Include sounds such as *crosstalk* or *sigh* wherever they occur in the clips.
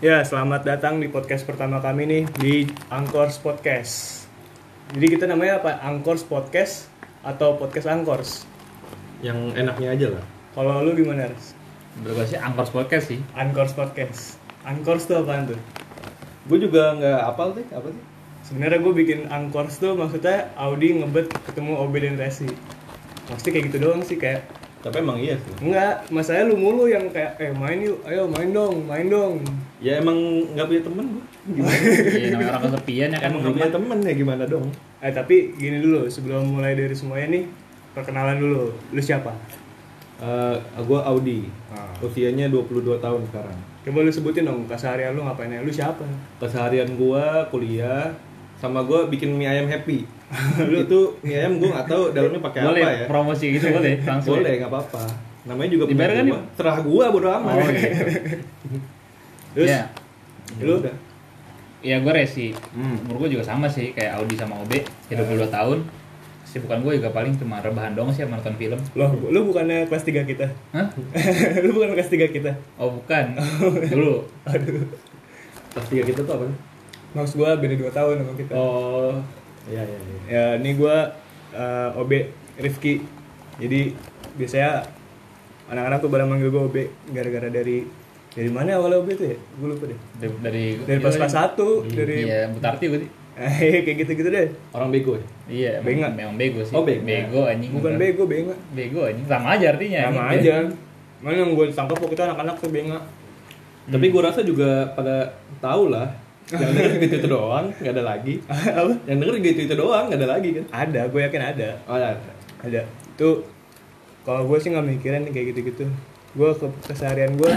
Ya, selamat datang di podcast pertama kami nih di Angkors Podcast. Jadi kita namanya apa? Angkors Podcast atau Podcast Angkors? Yang enaknya aja lah. Kalau lu gimana? Menurut gue sih Angkors Podcast sih. Angkors Podcast. Angkors tuh apaan tuh? Gue juga nggak apal sih, apa sih? Sebenarnya gue bikin Angkors tuh maksudnya Audi ngebet ketemu OB dan Resi. Pasti kayak gitu doang sih kayak Tapi emang iya sih. Enggak, masalahnya lu mulu yang kayak eh main yuk, ayo main dong, main dong. Ya emang nggak punya temen gue. Gimana? *laughs* Iya namanya orang kesepian ya kan. emang nggak punya temen ya gimana dong? Eh tapi gini dulu, sebelum mulai dari semuanya nih, perkenalan dulu. Lu siapa? Eh, gue Audi. Ah. Usianya 22 tahun sekarang. Coba lu sebutin dong keseharian lu ngapain ya? Lu siapa? Keseharian gue kuliah sama gue bikin mie ayam happy. *laughs* itu mie ayam gue nggak tahu dalamnya pakai apa ya. promosi gitu boleh *laughs* langsung. Boleh nggak apa-apa. Namanya juga Dibayar kan, gua. Terah gue bodo amat. Oh. *laughs* Terus Ya, Ya Lu? udah. ya gue resi. Hmm. Umur gue juga sama sih kayak Audi sama OB. Ya 22 tahun. Sibukan gue juga paling cuma rebahan doang sih sama nonton film. loh, lu bukannya kelas 3 kita? Hah? lu bukan kelas 3 kita? Oh bukan. Dulu. Aduh. Kelas tiga kita tuh apa? Maksud gua beda 2 tahun sama kita. Oh, iya iya. iya. Ya, ini gua eh, OB Rifki. Jadi biasanya anak-anak tuh pada manggil gua OB gara-gara dari dari mana awalnya OB tuh ya? Gue lupa deh. Dari dari, Dari pas kelas 1, dari Iya, Butarti gue sih. Eh, *laughs* kayak gitu-gitu deh. Orang bego ya? Iya, Benga. memang, bego sih. Oh, bego. Bego anjing. Bukan bego, benga. Bego anjing. Sama aja artinya. Sama anjing. aja. Mana yang gue ditangkap waktu itu anak-anak tuh benga. Tapi gue rasa juga pada tahu lah. Yang denger gitu itu doang, nggak ada lagi. *laughs* Apa? Yang denger gitu itu doang, nggak ada lagi kan? Ada, gue yakin ada. Oh, ada. Ada. Itu kalau gue sih nggak mikirin kayak gitu-gitu. Gue ke keseharian gue,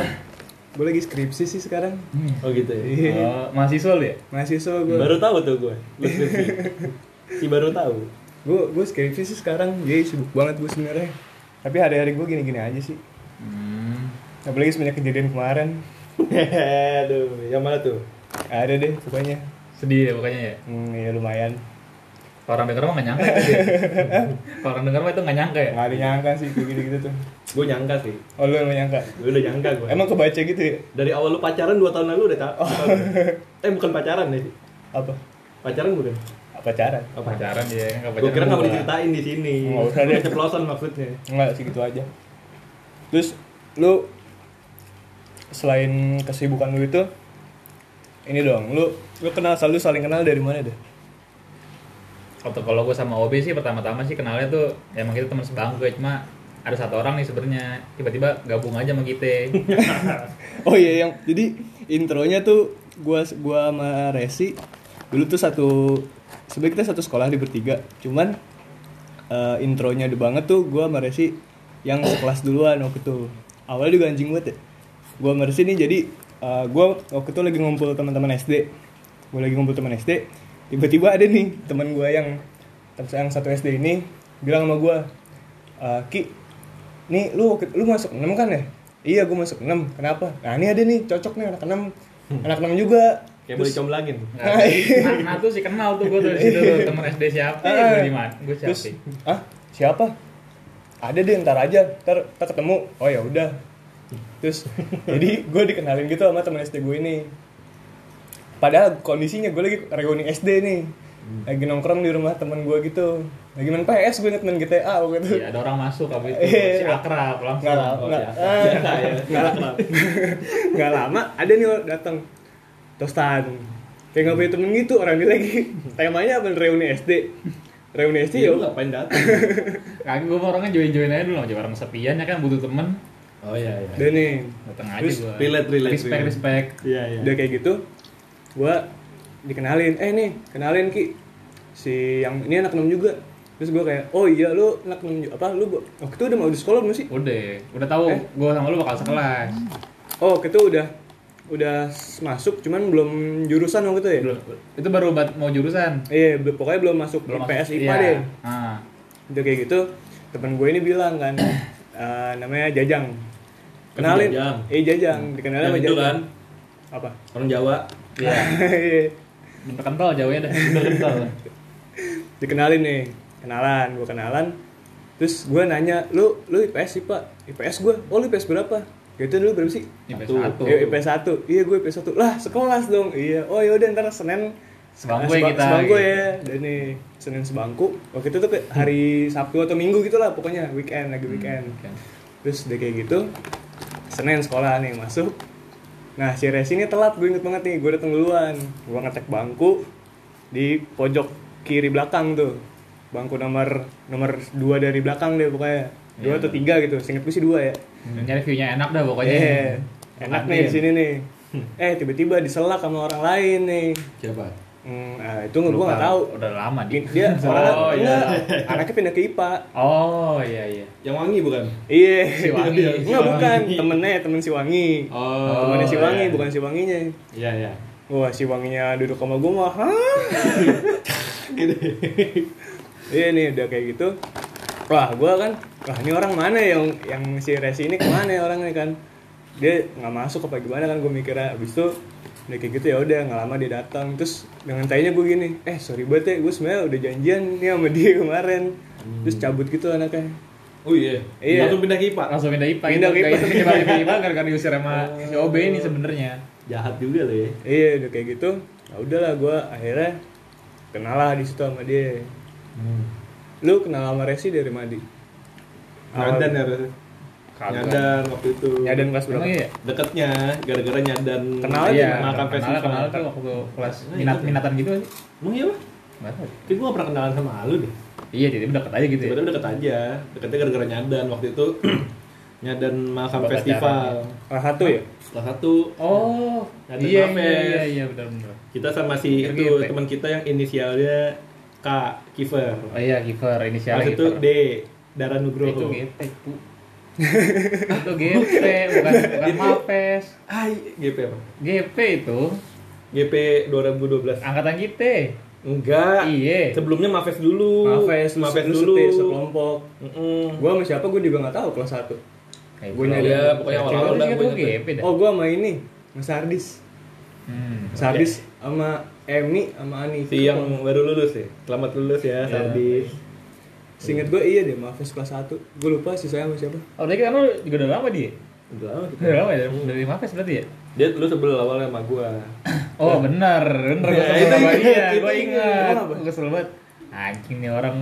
gue lagi skripsi sih sekarang. Hmm. Oh gitu ya. Iya. Oh, mahasiswa lu ya? Mahasiswa gue. Baru tahu tuh gue. Lu *laughs* skripsi. Si baru tahu. Gue gue skripsi sih sekarang. Jadi sibuk banget gue sebenarnya. Tapi hari-hari gue gini-gini aja sih. Hmm. Apalagi semenjak kejadian kemarin. *laughs* Aduh, yang mana tuh? Ada deh pokoknya. Sedih ya pokoknya ya. Hmm, ya lumayan. Kalau orang denger mah gak nyangka itu *laughs* dia. Kalau orang denger mah itu gak nyangka ya. Nggak ada nyangka sih kayak gitu-gitu tuh. Gue nyangka sih. Oh lu yang nggak nyangka? Gue udah nyangka gue. Emang kebaca gitu ya? dari awal lu pacaran 2 tahun lalu udah tahu. eh bukan pacaran deh. Apa? Pacaran bukan? Apa cara? Oh, Pacaran dia kan Gue kira nggak mau gua. diceritain di sini. Nggak usah deh. Keceplosan maksudnya. Enggak sih gitu aja. Terus lu selain kesibukan lu itu ini dong, lu lu kenal selalu saling kenal dari mana deh? Waktu kalau gue sama OB sih pertama-tama sih kenalnya tuh ya emang kita teman sebangku ya. cuma ada satu orang nih sebenarnya tiba-tiba gabung aja sama kita. *laughs* Oh iya yang jadi intronya tuh gua gua sama Resi dulu tuh satu sebenarnya kita satu sekolah di bertiga. Cuman eh, intronya udah banget tuh gua sama Resi yang sekelas duluan waktu itu. Awalnya juga anjing banget ya. Gua sama Resi nih jadi eh, gua waktu itu lagi ngumpul teman-teman SD. Gua lagi ngumpul teman SD. Tiba-tiba ada nih teman gua yang yang satu SD ini bilang sama gua, "Eh, Ki, nih lu lu masuk 6 kan ya? Iya gue masuk 6 Kenapa? Nah ini ada nih cocok nih anak 6 Anak 6 juga Kayak boleh comblangin. Nah, *laughs* nah, nah tuh sih kenal tuh gue tuh di situ tuh teman SD siapa? Ah. Gue di mana? Gue siapa? Terus ah siapa? Ada deh ntar aja ntar kita ketemu Oh ya udah Terus jadi gue dikenalin gitu sama teman SD gue ini. Padahal kondisinya gue lagi reuni SD nih. Lagi nongkrong di rumah temen gue gitu. Lagi main PS gue inget main GTA waktu itu Iya, ada orang masuk habis itu. Iya. si akrab langsung. Nggak lama, Oh, *laughs* nggak, lama, nggak lama. Ada nih orang datang. Tostan. Kayak nggak punya temen gitu orang ini lagi. Temanya apa? Reuni SD reuni SD Iya, ya lu ngapain datang? *laughs* Kagak gue orangnya join-join aja dulu aja orang sepian ya kan butuh temen. Oh iya iya. udah nih Datang aja Terus gue. relate, relate, Respect, relate. respect. Iya iya. udah kayak gitu gua dikenalin eh nih kenalin ki si yang ini anak 6 juga terus gua kayak oh iya lu anak 6 juga apa lu waktu itu udah mau di sekolah belum sih Udah, udah tahu Eh? gue sama lu bakal sekelas. oh itu udah udah masuk cuman belum jurusan waktu itu ya Belum, itu baru mau jurusan. iya pokoknya belum masuk Belum IPS masuk- IPA iya. deh Ah. udah kayak gitu temen gue ini bilang kan *clears throat* eh, namanya Jajang kenalin Jajang. eh Jajang dikenalin sama Jajang kan? apa Orang Jawa. *laughs* Iya. Udah kental jauhnya dah. Udah kental. dikenalin nih kenalan gue kenalan terus gue nanya lu lu IPS sih pak IPS gue oh lu IPS berapa itu dulu berapa sih IP Satu. 1. Eh, IP 1 iya gue IP 1 lah sekelas dong iya oh yaudah ntar Senin Sebangku ya kita, sebangku gitu. ya dan nih Senin sebangku waktu itu tuh hari Sabtu atau Minggu gitu lah pokoknya weekend lagi weekend Oke. terus udah kayak gitu Senin sekolah nih masuk. Nah si Resi ini telat gue inget banget nih gue datang duluan. Gue ngecek bangku di pojok kiri belakang tuh. Bangku nomor nomor dua dari belakang deh pokoknya. Dua Iya. atau tiga gitu singkat gue sih dua ya. Hmm, Nyari view-nya enak dah pokoknya. Iya, enak nih di sini nih. Eh tiba-tiba diselak sama orang lain nih. Siapa? Hmm, nah, itu gue nggak tahu Udah lama di. dia *laughs* orangnya Oh enggak, iya. anaknya pindah ke IPA Oh iya iya. Yang wangi bukan? iya Si Wangi. enggak bukan temennya temen si Wangi Oh. temennya si Wangi iya. bukan si Wanginya Iya, iya. Wah si wanginya duduk sama gue mah Hah? *laughs* Iya nih udah kayak gitu Wah gue kan Wah ini orang mana ya yang yang si Resi ini ke mana ya orangnya kan Dia nggak masuk apa gimana kan gue mikirnya Abis itu udah kayak gitu ya udah nggak lama dia datang terus dengan tanya gue gini eh sorry banget ya gue sebenarnya udah janjian nih sama dia kemarin terus cabut gitu anaknya Oh iya. Iya. Langsung pindah ke IPA. Langsung pindah IPA Pindah ke IPA. itu menyebar ke IPA gara-gara diusir sama si OB ini sebenarnya. Jahat juga lo ya. iya udah kayak gitu ya udahlah gue akhirnya kenal lah di situ sama dia lu kenal sama Resi dari Madi Nyadan ya. Res. Kagak. Nyadan waktu itu. Nyadan kelas berapa? Iya? Deketnya gara-gara nyadan. Kenal aja, Iya, makan kenal festival. kenal tuh waktu kelas Nah, minat itu. minatan gitu sih. Emang iya, Pak? Nggak tahu. Kayak gue gak pernah kenalan sama lu deh. Iya, jadi deket aja gitu ya. Tiba-tiba deket aja. Deketnya gara-gara nyadan waktu itu. *clears throat* nyadan makan festival. Kelas satu ya? Salah satu Oh, Ada iya, iya, iya, iya, benar benar. kita sama si itu gitu. teman kita yang inisialnya K Kiver. Oh iya, giver inisialnya Terus itu. D Dara Itu Nugroho. Bu. Itu GP, bukan bukan Mapes. Ah, GP apa? GP itu GP 2012. angkatan kita. Enggak. Iya. Sebelumnya Mafes dulu. Mafes, lu, Mafes lu dulu. seti sekelompok Mm-mm. Gua sama siapa gue juga gak tahu kelas 1 Kayak Gua gitu. nyadar. Ya, pokoknya awal-awal Cewek dah sih gua itu inget. GP dah. Oh gua sama ini Mas Ardis Hmm. Mas Ardis sama Emi sama Ani Si yang baru lulus ya. Selamat lulus ya, Sardis. Seinget gue iya deh Mafes kelas 1 Gue lupa sih saya sama siapa Oh, dia kan lu juga udah lama dia. Udah lama kita. Udah lama ya dari Mapes berarti ya? Dia dulu sebelum awalnya sama gua. *coughs* Oh benar, benar Ya, gue itu sama ingat, dia, gue ingat. gue kesel banget. Anjing nih orang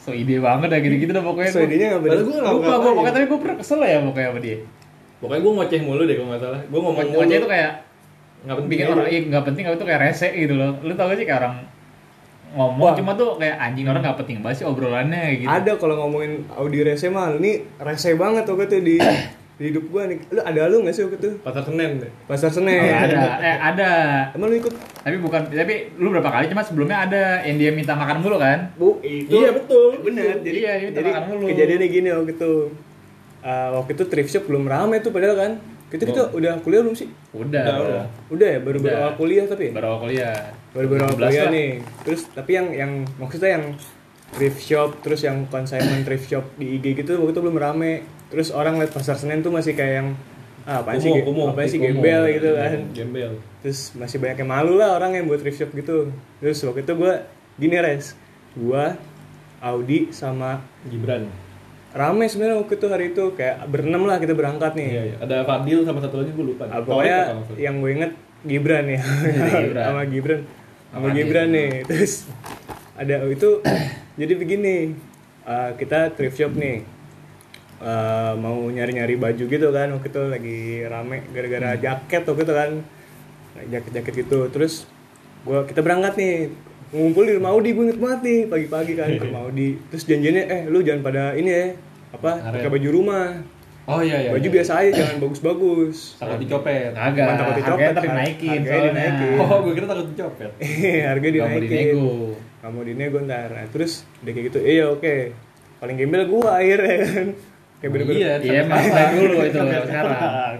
so ide banget dah gitu-gitu dah pokoknya. So idenya gak gua nggak Lupa gue pokoknya tapi gue pernah kesel ya pokoknya sama dia. Pokoknya gua ngoceh mulu deh kalau nggak salah. Gua ngomong mulu. Pokoknya itu kayak nggak penting bikin orang iya nggak penting tapi itu kayak rese gitu loh. Lu tau gak sih kayak orang ngomong Wah. cuma tuh kayak anjing orang nggak penting banget sih obrolannya gitu. Ada kalau ngomongin Audi rese mah Ini rese banget waktu itu di di hidup gua nih Lu ada lu gak sih waktu itu? Pasar Senen deh. Pasar Oh, Senen ada, eh ada. Emang lu ikut? Tapi bukan, tapi lu berapa kali cuma sebelumnya ada yang dia minta makan mulu kan? Bu, itu Iya, betul. Bener, jadi, Iya, dia minta jadi makan mulu. kejadiannya gini waktu itu Eh, Waktu itu thrift shop belum rame tuh padahal kan Kita kita udah kuliah belum sih? Udah, Udah, udah. udah. Ya, baru baru awal kuliah tapi ya? Baru awal kuliah. baru baru awal 2012 kuliah lah. nih terus tapi yang yang maksudnya yang thrift shop terus yang consignment thrift shop di IG gitu waktu itu belum rame terus orang liat pasar Senen tuh masih kayak yang ah, apaan sih Kumuh, apaan sih gembel gitu kan Gembel. terus masih banyak yang malu lah orang yang buat thrift shop gitu terus waktu itu gue gini res gue Audi sama Gibran. Rame sebenarnya waktu itu hari itu kayak berenam lah kita berangkat nih. Iya, iya. Ada Fadil sama satu lagi gue lupa. Ah, pokoknya yang gue inget Gibran ya. *laughs* Gibran. *laughs* sama Gibran. Sama Gibran nih. *laughs* Terus ada itu *clears throat* jadi begini uh, kita thrift shop nih. Uh, mau nyari-nyari baju gitu kan waktu itu lagi rame gara-gara jaket waktu itu kan. Jaket-jaket gitu. Terus gua kita berangkat nih ngumpul di rumah Audi gue inget banget nih pagi-pagi kan ke rumah Audi terus janjiannya eh lu jangan pada ini ya apa pakai baju rumah Oh iya iya. baju iya. biasa aja jangan bagus-bagus Takut dicopet. Kagak, Mantap hati harganya copet, ntar dinaikin harganya soalnya. dinaikin. Oh, gue kira takut dicopet. *laughs* harga Gak mau dinaikin dinego. kamu dinego ntar nah, terus udah kayak gitu iya oke paling gembel gua akhirnya kan kayak bener-bener Iya, *laughs* Iya, dari dulu itu sekarang.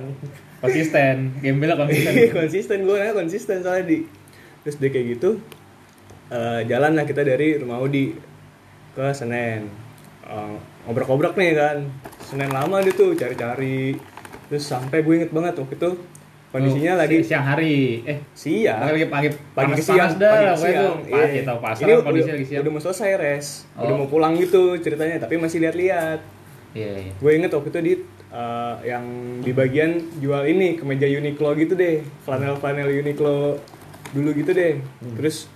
Konsisten, gembel konsisten. konsisten gue konsisten soalnya di terus dia kayak gitu eh, jalan lah kita dari rumah Audi ke Senen. Eh, ngobrak-ngobrak nih kan. Senen lama dia tuh cari-cari. Terus sampai gue inget banget waktu itu kondisinya Oh, lagi si- siang hari. Eh, siang. Lagi pagi pagi ke siang panas dah, pagi ke siang tuh. Pagi atau pasar ini kan udah, kondisi lagi siang. udah mau selesai res. Udah Oh. mau pulang gitu ceritanya tapi masih lihat-lihat Iya, iya. gue inget waktu itu di eh, yang di bagian jual ini kemeja Uniqlo gitu deh. Flanel flanel Uniqlo dulu gitu deh. Terus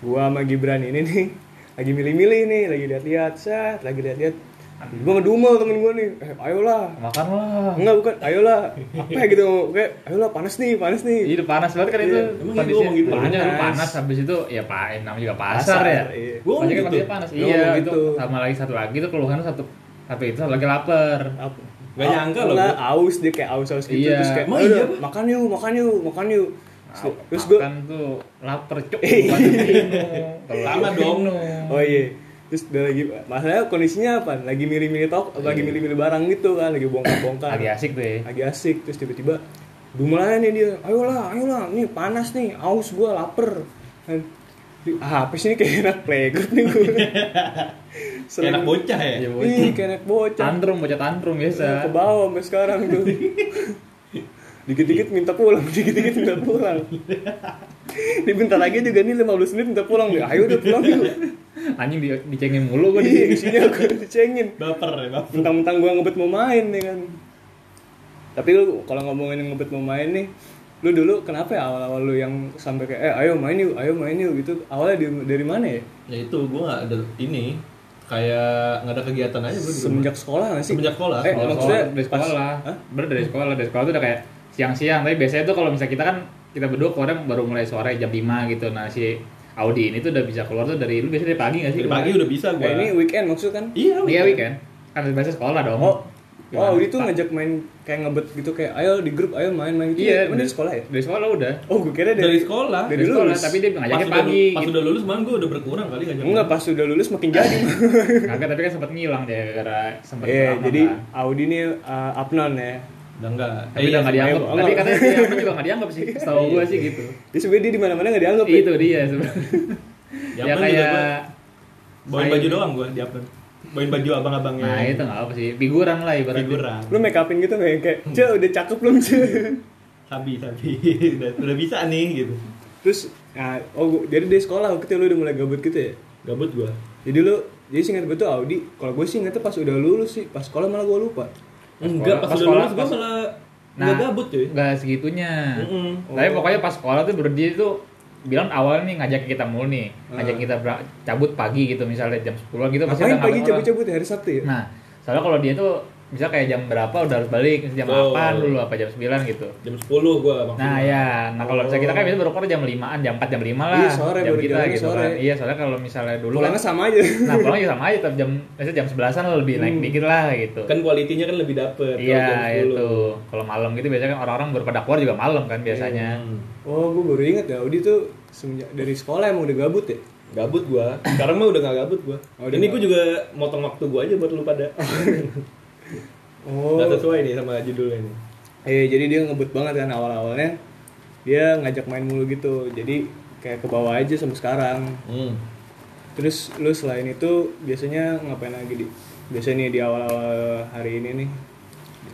gua sama Gibran ini nih lagi milih-milih nih lagi lihat-lihat set lagi lihat-lihat gua ngedumel temen gua nih eh ayolah Makan lah. enggak bukan ayolah apa ya gitu kayak ayolah panas nih panas nih Iya panas banget kan itu Iya, emang gitu gitu? Panas. panas habis itu ya pak namanya juga pasar, Pasar, ya. iya. Gua ngomong kan gitu. kondisinya panas. Iya ngomong gitu. gitu. Sama lagi satu lagi tuh keluhan satu satu itu lagi lapar. apa Gak nyangka loh Enggak, aus dia kayak aus-aus gitu Iya. terus kayak Emang "Ayo iya, dah, Pak?" makan yuk makan yuk makan yuk terus, terus gua Makan tuh lapar cuk. *laughs* Iya. Sama lapar dong. Oh iya. Terus udah lagi masalahnya kondisinya apa? Lagi milih-milih tok, lagi milih-milih barang gitu kan, lagi bongkar-bongkar. Lagi asik tuh ya. Lagi asik terus tiba-tiba Dumelanya nih dia, ayolah, ayolah, nih panas nih, aus gua lapar. Kan, Ah, apa sih ini kayak anak playgroup nih gue. *laughs* Kayak anak bocah ya. Iya, bocah. Ih, kayak anak bocah. Tantrum, bocah tantrum biasa. Ke bawah sampai sekarang tuh. *laughs* Dikit-dikit minta pulang, *laughs* dikit-dikit minta pulang. Ini bentar lagi juga nih 15 menit minta pulang deh. Ayo udah pulang yuk. Anjing di, dicengin mulu gua di Iya, sini. gue dicengin. Baper ya, baper. Mentang-mentang gua ngebet mau main nih kan. Tapi lu kalau ngomongin ngebet mau main nih, lu dulu kenapa ya awal-awal lu yang sampai kayak eh ayo main yuk, ayo main yuk gitu. Awalnya dari, dari mana ya? Ya itu gue gak ada ini kayak nggak ada kegiatan aja gue Semenjak sekolah gak sih? Semenjak sekolah. Eh, Kalau maksudnya sekolah, dari sekolah. Hah? Dari sekolah, dari sekolah tuh udah kayak siang-siang. Tapi biasanya tuh kalau misalnya kita kan kita berdua keluar baru mulai sore jam 5 gitu. Nah si Audi ini tuh udah bisa keluar tuh dari lu biasanya dari pagi gak sih? Dari pagi udah bisa gue. Eh, ini weekend maksud kan? Iya, Iya weekend. Kan biasa sekolah dong. Oh, Gimana? oh Audi tuh ngajak main kayak ngebet gitu kayak ayo di grup ayo main-main gitu. Iya, Emang dari sekolah ya? Dari sekolah udah. Oh, gue kira dari, dari sekolah. dari Dari sekolah, lulus. tapi dia Pas ngajaknya udah, pagi. pas gitu. udah lulus malah gue udah berkurang kali ngajak. Enggak, pas sudah lulus makin jadi. Kagak, tapi kan sempat ngilang dia gara sempat Iya, jadi kan. Audi nih uh, upnon ya. Udah enggak. tapi udah nggak dianggap. oh, Tapi enggak. katanya dia juga nggak dianggap sih. Setahu gue sih gitu. Dia sebenarnya dia di mana-mana nggak dianggap. *laughs* ya? Itu dia sebenarnya. Ya, Ya kayak gua bawain baju doang gue di upload. Bawain baju abang-abangnya. Nah itu nggak apa sih, figuran lah ibaratnya. figuran. Lu make upin gitu kayak kayak, "Ce, udah cakep belum, Ce?" Sabi, sabi. *laughs* udah, udah bisa nih gitu. Terus nah, oh gua- jadi dari sekolah waktu itu lu udah mulai gabut gitu ya. Gabut gue. Jadi lu jadi singkat gue tuh Audi, kalau gue sih ingetnya pas udah lulus sih, pas sekolah malah gue lupa. Enggak, pas, pas udah sekolah- lulus gue malah Nah, nggak gabut cuy. Nggak segitunya. Mm-mm. Tapi Oh. pokoknya pas sekolah tuh berdiri tuh bilang awalnya nih ngajak kita mulu nih, ngajak Ah. kita ber- cabut pagi gitu misalnya jam 10 gitu pasti pagi cabut-cabut ya hari Sabtu ya? Nah, soalnya kalau dia tuh bisa kayak jam berapa udah harus balik, jam Oh. 8 dulu apa jam 9 gitu. Jam 10 gue maksimal. Nah ya, nah kalau misalnya kita kan biasa baru keluar jam 5an, jam 4, jam 5 lah. Iya, sore jam kita gitu sore. kan. Iya, soalnya kalau misalnya dulu Pulangnya kan, sama aja. nah pulangnya sama aja tapi jam biasanya jam 11-an lebih naik Hmm. dikit lah gitu. Kan kualitinya kan lebih dapet. Iya 10. itu. Kalau malam gitu biasanya kan orang-orang baru pada keluar juga malam kan biasanya. Hmm. Oh, gue baru inget ya Audi tuh semenjak dari sekolah emang udah gabut ya. Gabut gua. Sekarang mah udah gak gabut gua. Oh, Ini gua juga motong waktu gua aja buat lu pada. *laughs* Oh. Gak sesuai nih sama judulnya nih. Iya, jadi dia ngebut banget kan awal-awalnya. Dia ngajak main mulu gitu. Jadi kayak ke bawah aja sampai sekarang. Hmm. Terus lu selain itu biasanya ngapain lagi di biasanya nih di awal-awal hari ini nih.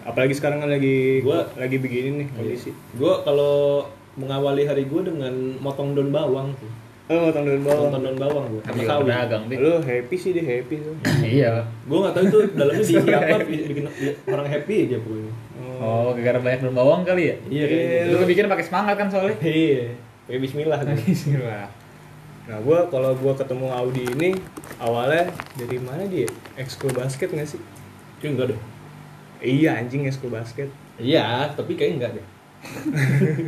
Apalagi sekarang kan lagi Gua- lagi begini nih kondisi. Gua kalau mengawali hari gua dengan motong daun bawang tuh. Oh, motong daun bawang. Motong daun bawang gua. Tapi Sama juga sawi. pedagang deh. Lu happy sih dia happy tuh. Iya. Gua gak tahu itu dalamnya diisi apa bikin orang happy aja pokoknya. Oh, gara-gara banyak daun bawang kali ya? Iya kayaknya. Lu bikin pakai semangat kan soalnya. *laughs* Iya. Kayak bismillah gua. Bismillah. Nah, gua kalau gua ketemu Audi ini awalnya dari mana dia? Ekskul basket nggak sih? Cuy enggak deh. Iya anjing ekskul basket. Iya, tapi kayaknya enggak deh. *laughs*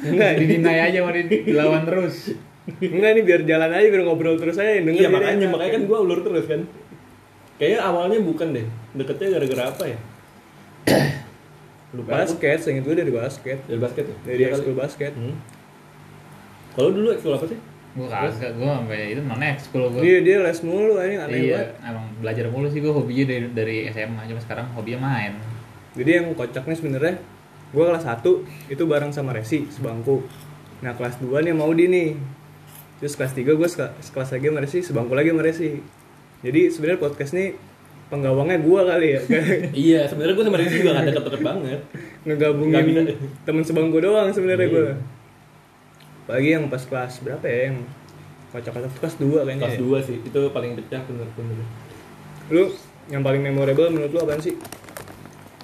Enggak, Di deny aja mau di- dilawan terus. Enggak nih biar jalan aja biar ngobrol terus aja denger Iya dia makanya enak. makanya kan gua ulur terus kan. Kayaknya awalnya bukan deh. Deketnya gara-gara apa ya? *coughs* Lupa. basket, seinget gue dari basket. Dari basket ya? Dari Iya ekskul basket. Hmm. Kalau dulu ekskul apa sih? Gua kagak, gua sampai itu non ekskul gua. Iya, dia les mulu anjing aneh Iya, banget. emang belajar mulu sih gua hobinya dari dari SMA, cuma sekarang hobinya main. Jadi yang kocaknya sebenarnya gue kelas 1 itu bareng sama Resi sebangku. Nah kelas 2 nih mau di nih. Terus kelas 3 gue sekelas lagi sama Resi, sebangku lagi sama Resi. Jadi sebenarnya podcast ini penggawangnya gue kali ya. *laughs* Iya, sebenarnya gue sama Rizky juga gak deket-deket banget. Ngegabungin temen sebangku doang sebenarnya Iya. gue. Apalagi yang pas kelas berapa ya yang kocak-kocak tuh kelas 2 kayaknya. Kelas ya. 2 sih, itu paling pecah bener-bener. Lu yang paling memorable menurut lu apaan sih?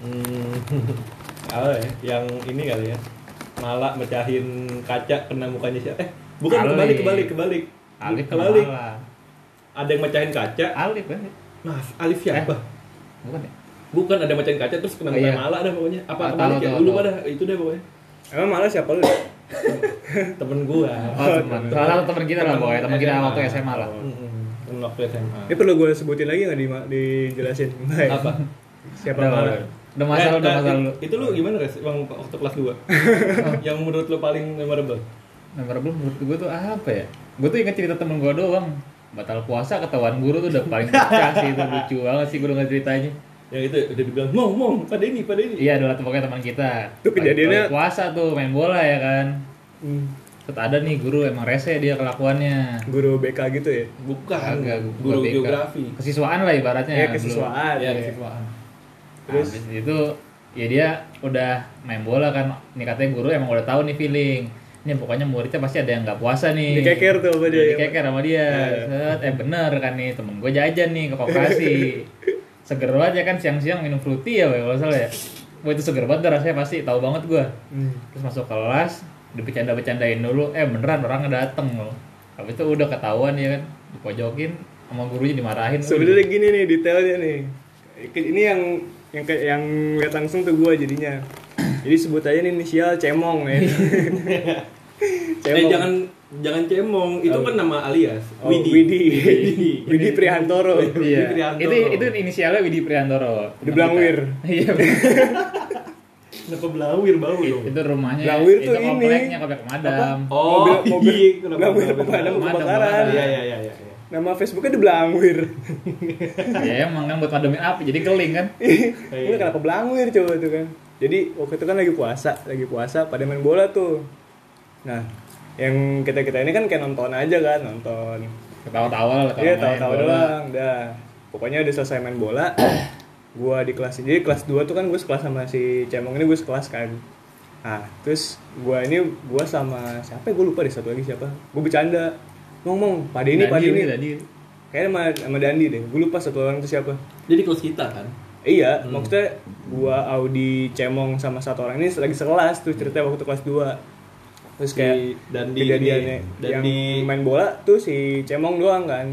Hmm, *laughs* apa ya? Yang ini kali ya. Malah mecahin kaca kena mukanya siapa? Eh, bukan Alif. kebalik kebalik kebalik. Alif kebalik. malah. Ada yang mecahin kaca. Alif kan? Mas, Alif siapa? Bukan ya? Bukan ada yang mecahin kaca terus kena Oh, iya. malah dah pokoknya. Apa Ah, kebalik tahu, ya? tahu, Lu lupa tahu. dah. Itu deh pokoknya. Emang malah siapa lu? *laughs* Temen gua. Oh, teman. Salah teman kita lah, boy. Teman kita waktu SMA lah. Temen waktu SMA. Ini perlu gue sebutin lagi nggak di dijelasin? Baik. *laughs* Apa? Siapa malah? udah. Udah masalah, Eh, udah eh, masalah lu. Itu lu gimana, Res? Waktu kelas 2? *laughs* yang menurut lu paling memorable? Memorable menurut gue tuh apa ya? Gue tuh inget cerita temen gue doang. Batal puasa ketahuan guru tuh udah paling pecah sih itu lucu banget sih gue denger ceritanya. Yang itu udah dibilang, "Mong, mong, pada ini, pada ini." Iya adalah pokoknya teman kita. Itu kejadiannya- puasa tuh main bola ya kan. Hmm, Terus ada nih guru emang rese dia kelakuannya. guru BK gitu ya? Bukan, Kagak, guru BK. geografi. Kesiswaan lah ibaratnya. Iya belum- kesiswaan. Iya, ya. kesiswaan. Terus Terus? itu ya dia udah main bola kan. Nih katanya guru emang udah tahu nih feeling. Ini pokoknya muridnya pasti ada yang nggak puasa nih. Dikeker tuh sama dia. Udah Dikeker sama dia. Set, eh bener kan nih temen gue jajan nih ke koperasi. *laughs* seger banget ya kan siang-siang minum fruity ya kalau salah ya. Wah itu seger banget rasanya pasti tahu banget gue. Hmm. Terus masuk kelas, dibecanda-becandain dulu, eh beneran orangnya dateng loh. Habis itu udah ketahuan ya kan, dipojokin sama gurunya dimarahin. Sebenarnya gini nih detailnya nih. Ini yang yang yang lihat langsung tuh gue jadinya. Jadi sebut aja nih inisial Cemong ya. *laughs* *laughs* Eh jangan jangan cemong, itu kan nama alias. Oh, Widi. Widi. Widi *laughs* Prihantoro. Iya. Widi Priantoro. Itu itu inisialnya Widi Priantoro. Di Blangwir. *laughs* Iya. *laughs* Kenapa belawir bau dong? itu rumahnya. Blangwir itu tuh ini. kompleknya komplek pemadam. Oh, Mobil- mobil- iya, kenapa Blangwir belawir? pemadam kebakaran. Iya, iya, iya, iya. iya. Nama Facebooknya The Blangwir. ya emang kan buat mademin api jadi keling kan. Ini kenapa Blangwir coba tuh kan. Jadi waktu itu kan lagi puasa, lagi puasa pada main bola tuh. Nah, yang kita-kita ini kan kayak nonton aja kan, nonton. Ketawa-tawa lah Iya, bola. doang, dah. Pokoknya udah selesai main bola. *clears throat* gua di kelas jadi kelas 2 tuh kan gue sekelas sama si Cemong ini gue sekelas kan. Nah, terus gua ini gua sama siapa ya? gue lupa deh satu lagi siapa. Gue bercanda. Ngomong, pada ini, pada ini. Dandi. Kayaknya sama, sama Dandi deh. Gue lupa satu orang itu siapa. Jadi kelas kita kan. Iya, maksudnya gua Audi Cemong sama satu orang ini lagi sekelas tuh ceritanya waktu kelas 2. Terus kayak Si Dandi kejadiannya ini, yang Dandi- main bola tuh si Cemong doang kan.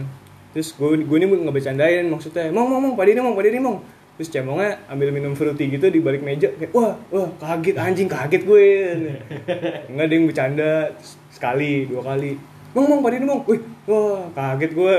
Terus gue gue ini ngebecandain maksudnya, "Mong, mong, mong, pada ini, mong, pada ini, mong." Terus Cemongnya ambil minum fruity gitu di balik meja kayak, "Wah, wah, kaget anjing, kaget gue." *laughs* Enggak ada yang bercanda Terus sekali, dua kali. Mong, mong, pada ini, mong. Wih, wah, kaget gue.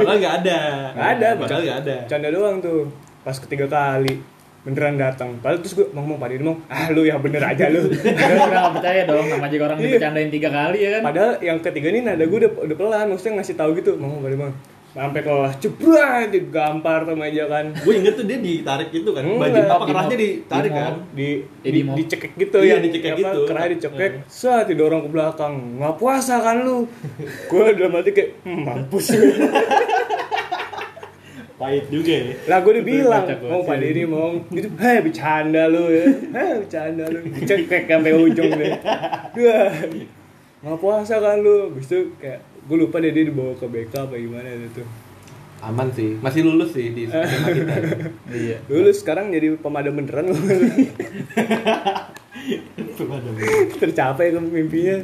Padahal nggak ada. Nggak ada, Padahal nggak ada. Canda doang tuh. Pas ketiga kali beneran datang. Padahal terus gue ngomong pada ini ngomong, ah lu yang bener aja lu. *laughs* Kita nggak percaya dong nama juga orang Iya. dibecandain tiga kali ya kan. Padahal yang ketiga ini nada gue udah, udah pelan, maksudnya ngasih tahu gitu, ngomong pada bang. Sampai kelas cepet digampar tuh meja kan. Gue inget tuh dia ditarik itu kan. Enggak. Baju apa kerasnya ditarik Di kan. Di, Ya, di, di dicekek gitu Iya, ya. dicekek apa, gitu. Kerahnya dicekek, set didorong ke belakang. Nggak puasa kan lu? *laughs* gue dalam hati kayak, hmm, mampus. *laughs* Pahit juga ya. lah gue udah bilang, mau pada ini mau gitu, hei bercanda lu ya, *laughs* hei bercanda lu, cekek sampai ujung deh, Wah, nggak puasa kan lu, Habis itu kayak gue lupa deh dia dibawa ke BK apa gimana itu tuh. Aman sih. Masih lulus sih di *laughs* SMA kita. Iya. Dulu sekarang jadi pemadam beneran *laughs* lu. Tercapai tuh mimpinya.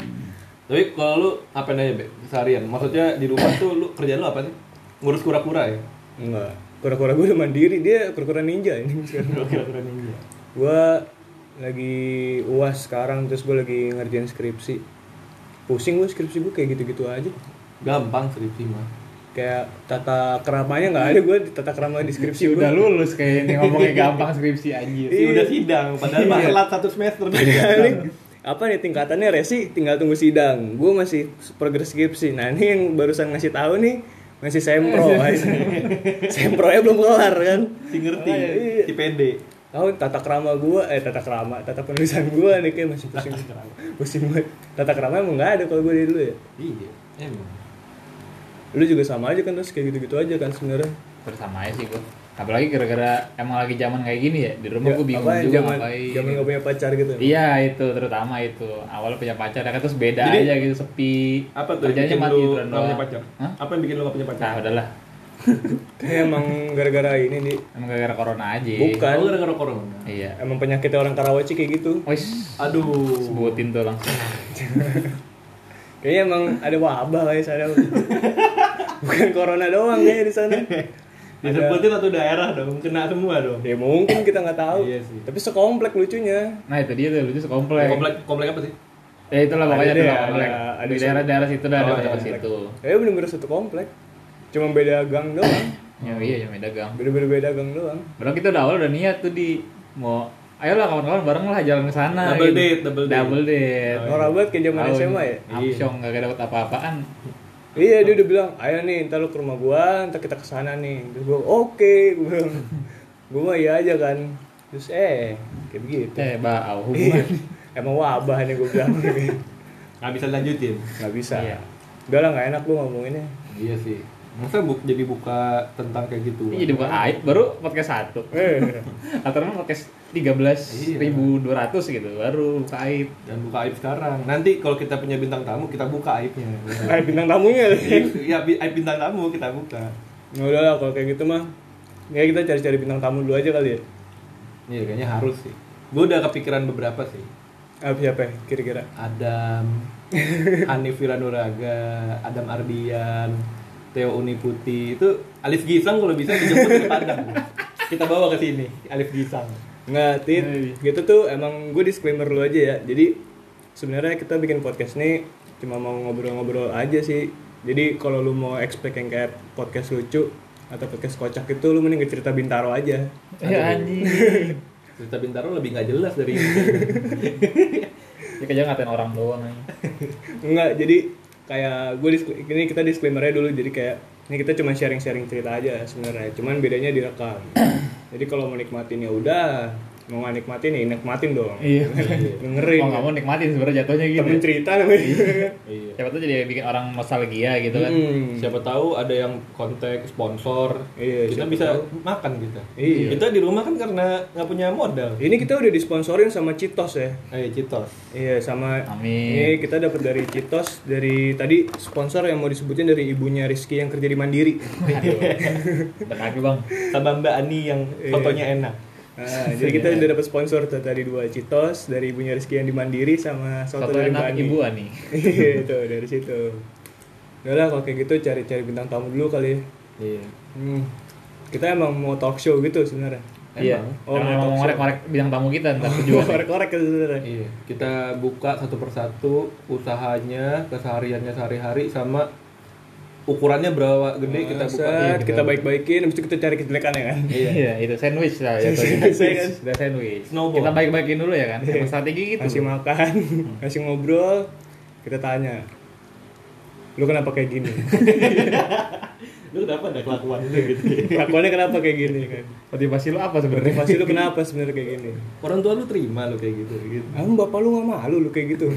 Tapi kalau lu apa aja, Be? Seharian. Maksudnya di rumah tuh lu kerjaan lu apa sih? Ngurus kura-kura ya? Enggak. Kura-kura gue udah mandiri, dia kura-kura ninja ini sekarang. Kura-kura ninja. gue lagi uas sekarang terus gue lagi ngerjain skripsi. Pusing gue skripsi gue kayak gitu-gitu aja. Gampang skripsi mah. Kayak tata keramanya nggak ada gue di tata kerama di skripsi udah lulus kayak ini ngomongnya gampang skripsi *laughs* anjir. Si udah sidang, padahal mah telat satu semester Kali apa nih tingkatannya resi tinggal tunggu sidang gue masih progres skripsi nah ini yang barusan ngasih tahu nih masih sempro *laughs* sempro nya belum kelar kan Si ngerti, Iya. si pede. tahu tata krama gue eh tata krama tata penulisan gue nih kayak masih pusing pusing banget tata krama emang nggak ada kalau gue dari dulu ya Iya, emang. lu juga sama aja kan terus kayak gitu-gitu aja kan sebenarnya Terus sama aja sih gua. Apalagi gara-gara emang lagi zaman kayak gini ya. Di rumah Ya, gua bingung juga zaman ngapain. zaman nggak punya pacar gitu Iya itu terutama itu awalnya punya pacar ya kan terus beda Jadi, aja gitu sepi Apa tuh kerjanya mati lu tiduran nggak punya doang. pacar? Hah? Apa yang bikin lu gak punya pacar? Nah udahlah *laughs* Kayak emang gara-gara ini nih. Emang gara-gara corona aja. Bukan. Oh, gara-gara corona. Iya. Emang penyakit orang Karawaci kayak gitu. Wis, Aduh. sebutin tuh langsung. *laughs* Kayaknya emang ada wabah kayak sana. *laughs* Bukan corona doang kayaknya di sana. Disebutin satu daerah dong, kena semua dong. Ya mungkin kita nggak tahu. Iya sih. Tapi sekomplek lucunya. Nah itu dia tuh lucu sekomplek. Komplek komplek apa sih? Ya itulah pokoknya Ada komplek. ada- ada Di daerah-daerah situ dah ada Oh, dekat iya. situ. Kayaknya bener-bener satu komplek. Cuma beda gang doang. *clears throat* Ya iya yang beda gang. Bener-bener beda gang doang. Padahal kita udah awal udah niat tuh di mau ayolah kawan-kawan bareng lah jalan ke sana. Double gitu. date, double date. Double date. Norak banget kayak zaman SMA ya. Amsyong gak dapet apa-apaan. Iya dia udah bilang, ayo nih ntar lu ke rumah gua, ntar kita ke sana nih. Terus gua, oke, gua bilang. Gua mah iya aja kan. Terus eh, kayak begitu. Eh, bau Iya. hubungan. Emang wabah nih gua bilang. Nggak bisa lanjutin. Gak bisa. Iya. Udah lah gak enak lu ngomonginnya. Iya sih. Masa bu jadi buka tentang kayak gitu? Ini jadi bukan aib baru podcast satu. *laughs* Atau memang podcast 13.200 gitu baru buka aib. Dan buka aib sekarang. Nanti kalau kita punya bintang tamu, kita buka aibnya. *laughs* eh bintang tamunya. Iya, bi- aib bintang tamu kita buka. Nah, udah lah kalau kayak gitu mah. Kayak kita cari-cari bintang tamu dulu aja kali ya. Iya, kayaknya harus sih. Gue udah kepikiran beberapa sih. Ah, siapa ya, kira-kira? Adam, *laughs* Hanif Wiranuraga, Adam Ardian, Theo Uniputi itu Alif Gisang kalau bisa dijemput ke Padang. Kita bawa ke sini, Alif Gisang. Nggak, Tit. Hey. Gitu tuh emang gue disclaimer dulu aja ya. Jadi sebenarnya kita bikin podcast nih cuma mau ngobrol-ngobrol aja sih. Jadi kalau lu mau expect yang kayak podcast lucu atau podcast kocak itu lu mending cerita Bintaro aja. Ya anjing. *laughs* Cerita Bintaro lebih nggak jelas dari ini. *laughs* Ya kayaknya ngatain orang doang aja. Enggak, jadi kayak gue ini kita disclaimernya dulu jadi kayak ini kita cuma sharing-sharing cerita aja sebenarnya. Cuman bedanya direkam. *clears throat* jadi kalau mau nikmatin ya udah, mau nggak nikmatin ya nikmatin dong. Iya. Dengerin. Mau nggak mau nikmatin sebenarnya jatuhnya gitu. Temen cerita namanya. Iya. Siapa tuh jadi bikin orang nostalgia gitu kan. Hmm. Siapa tahu ada yang kontak sponsor, Iya, kita bisa tahu. makan kita. Iya. Kita di rumah kan karena nggak punya modal. Ini kita udah disponsorin sama Citos ya. Eh, Citos. Iya sama Amin. Ini kita dapat dari Citos dari tadi sponsor yang mau disebutin dari ibunya Rizky yang kerja di Mandiri. Berkaki *laughs* bang. Sama Mbak Ani yang Iya. fotonya enak. Nah, *laughs* jadi kita udah dapat sponsor tuh tadi dua Citos dari ibunya Rizky yang di Mandiri sama soto, Satu dari Mbak enak Ani. ibu ani. *laughs* Iya itu dari situ. Udah lah kalau kayak gitu cari-cari bintang tamu dulu kali ya. Iya. Hmm. Kita emang mau talk show gitu sebenarnya. Iya. Oh, Emang mau ngorek-ngorek bidang tamu kita ntar Mau tujuan. *laughs* korek-korek gitu sebenarnya. Iya, kita buka satu persatu usahanya, kesehariannya sehari-hari sama ukurannya berapa gede kita buka. Set, Iya, kita baik-baikin, habis itu kita cari kejelekannya kan. Iya. Iya, itu sandwich lah ya. Sandwich, ya kan? Udah sandwich. Snowball. Kita baik-baikin dulu ya kan. Emang strategi gitu. Kasih makan, kasih ngobrol, kita tanya. Lu kenapa kayak gini? *laughs* Lu kenapa ada kelakuan lu gitu? Kelakuannya kenapa kayak gini kan? Motivasi lu apa sebenarnya? Motivasi lu kenapa sebenarnya kayak gini? Orang tua lu terima lu kayak gitu gitu. Ah, bapak lu gak malu lu kayak gitu. *laughs*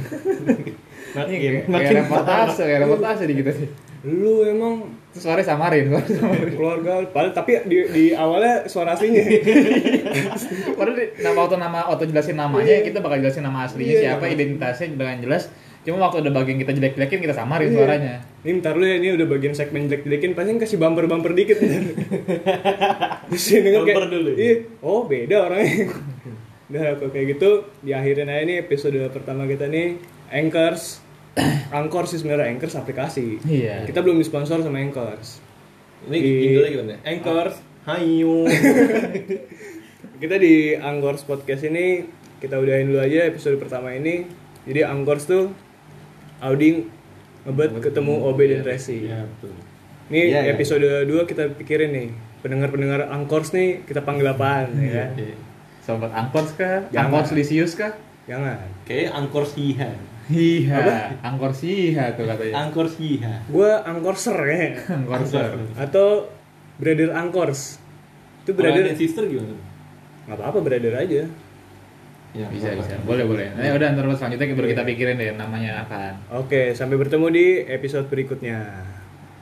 Makin Kayak makin reportase, kayak reportase di gitu sih. Lu emang suaranya samarin, keluarga padahal tapi di, di awalnya suara aslinya. *laughs* Padahal di, nama waktu nama auto jelasin namanya kita bakal jelasin nama aslinya Iya, siapa, nama- identitasnya dengan jelas. Cuma waktu udah bagian kita jelek-jelekin kita samarin Iya. suaranya. Ini ntar lu ya, ini udah bagian segmen jelek-jelekin, pasti kasih bumper-bumper dikit. *laughs* Denger kayak, Bumper dulu ya? Iya, oh beda orangnya. *laughs* Udah kayak gitu, diakhirin aja nih episode pertama kita nih, Anchors. *clears throat* Anchor sih sebenarnya Anchors aplikasi. Iya. Kita belum disponsor sama Anchors. Ini Di- jingle gimana? Anchors, hayu. *laughs* Kita di Anchors Podcast ini kita udahin dulu aja episode pertama ini. Jadi Anchors tuh Audi ngebet ketemu OB dan Resi. Iya, betul. Ini Iya, iya. episode 2 kita pikirin nih. Pendengar-pendengar Angkors nih kita panggil apaan ya? Iya. Sobat Angkors kah? Jangan. Angkors Lisius kah? Jangan. Kayak angkor siha. Iya, Angkor Siha tuh katanya. Angkor siha. Gua Angkorser ya. Angkorser. Atau Brother Angkors. Itu Brother and sister gimana? nggak apa-apa brother aja. Ya, Bisa, bisa. Boleh, boleh. Nah, ya udah ntar selanjutnya baru kita pikirin deh namanya apaan. Oke, sampai bertemu di episode berikutnya.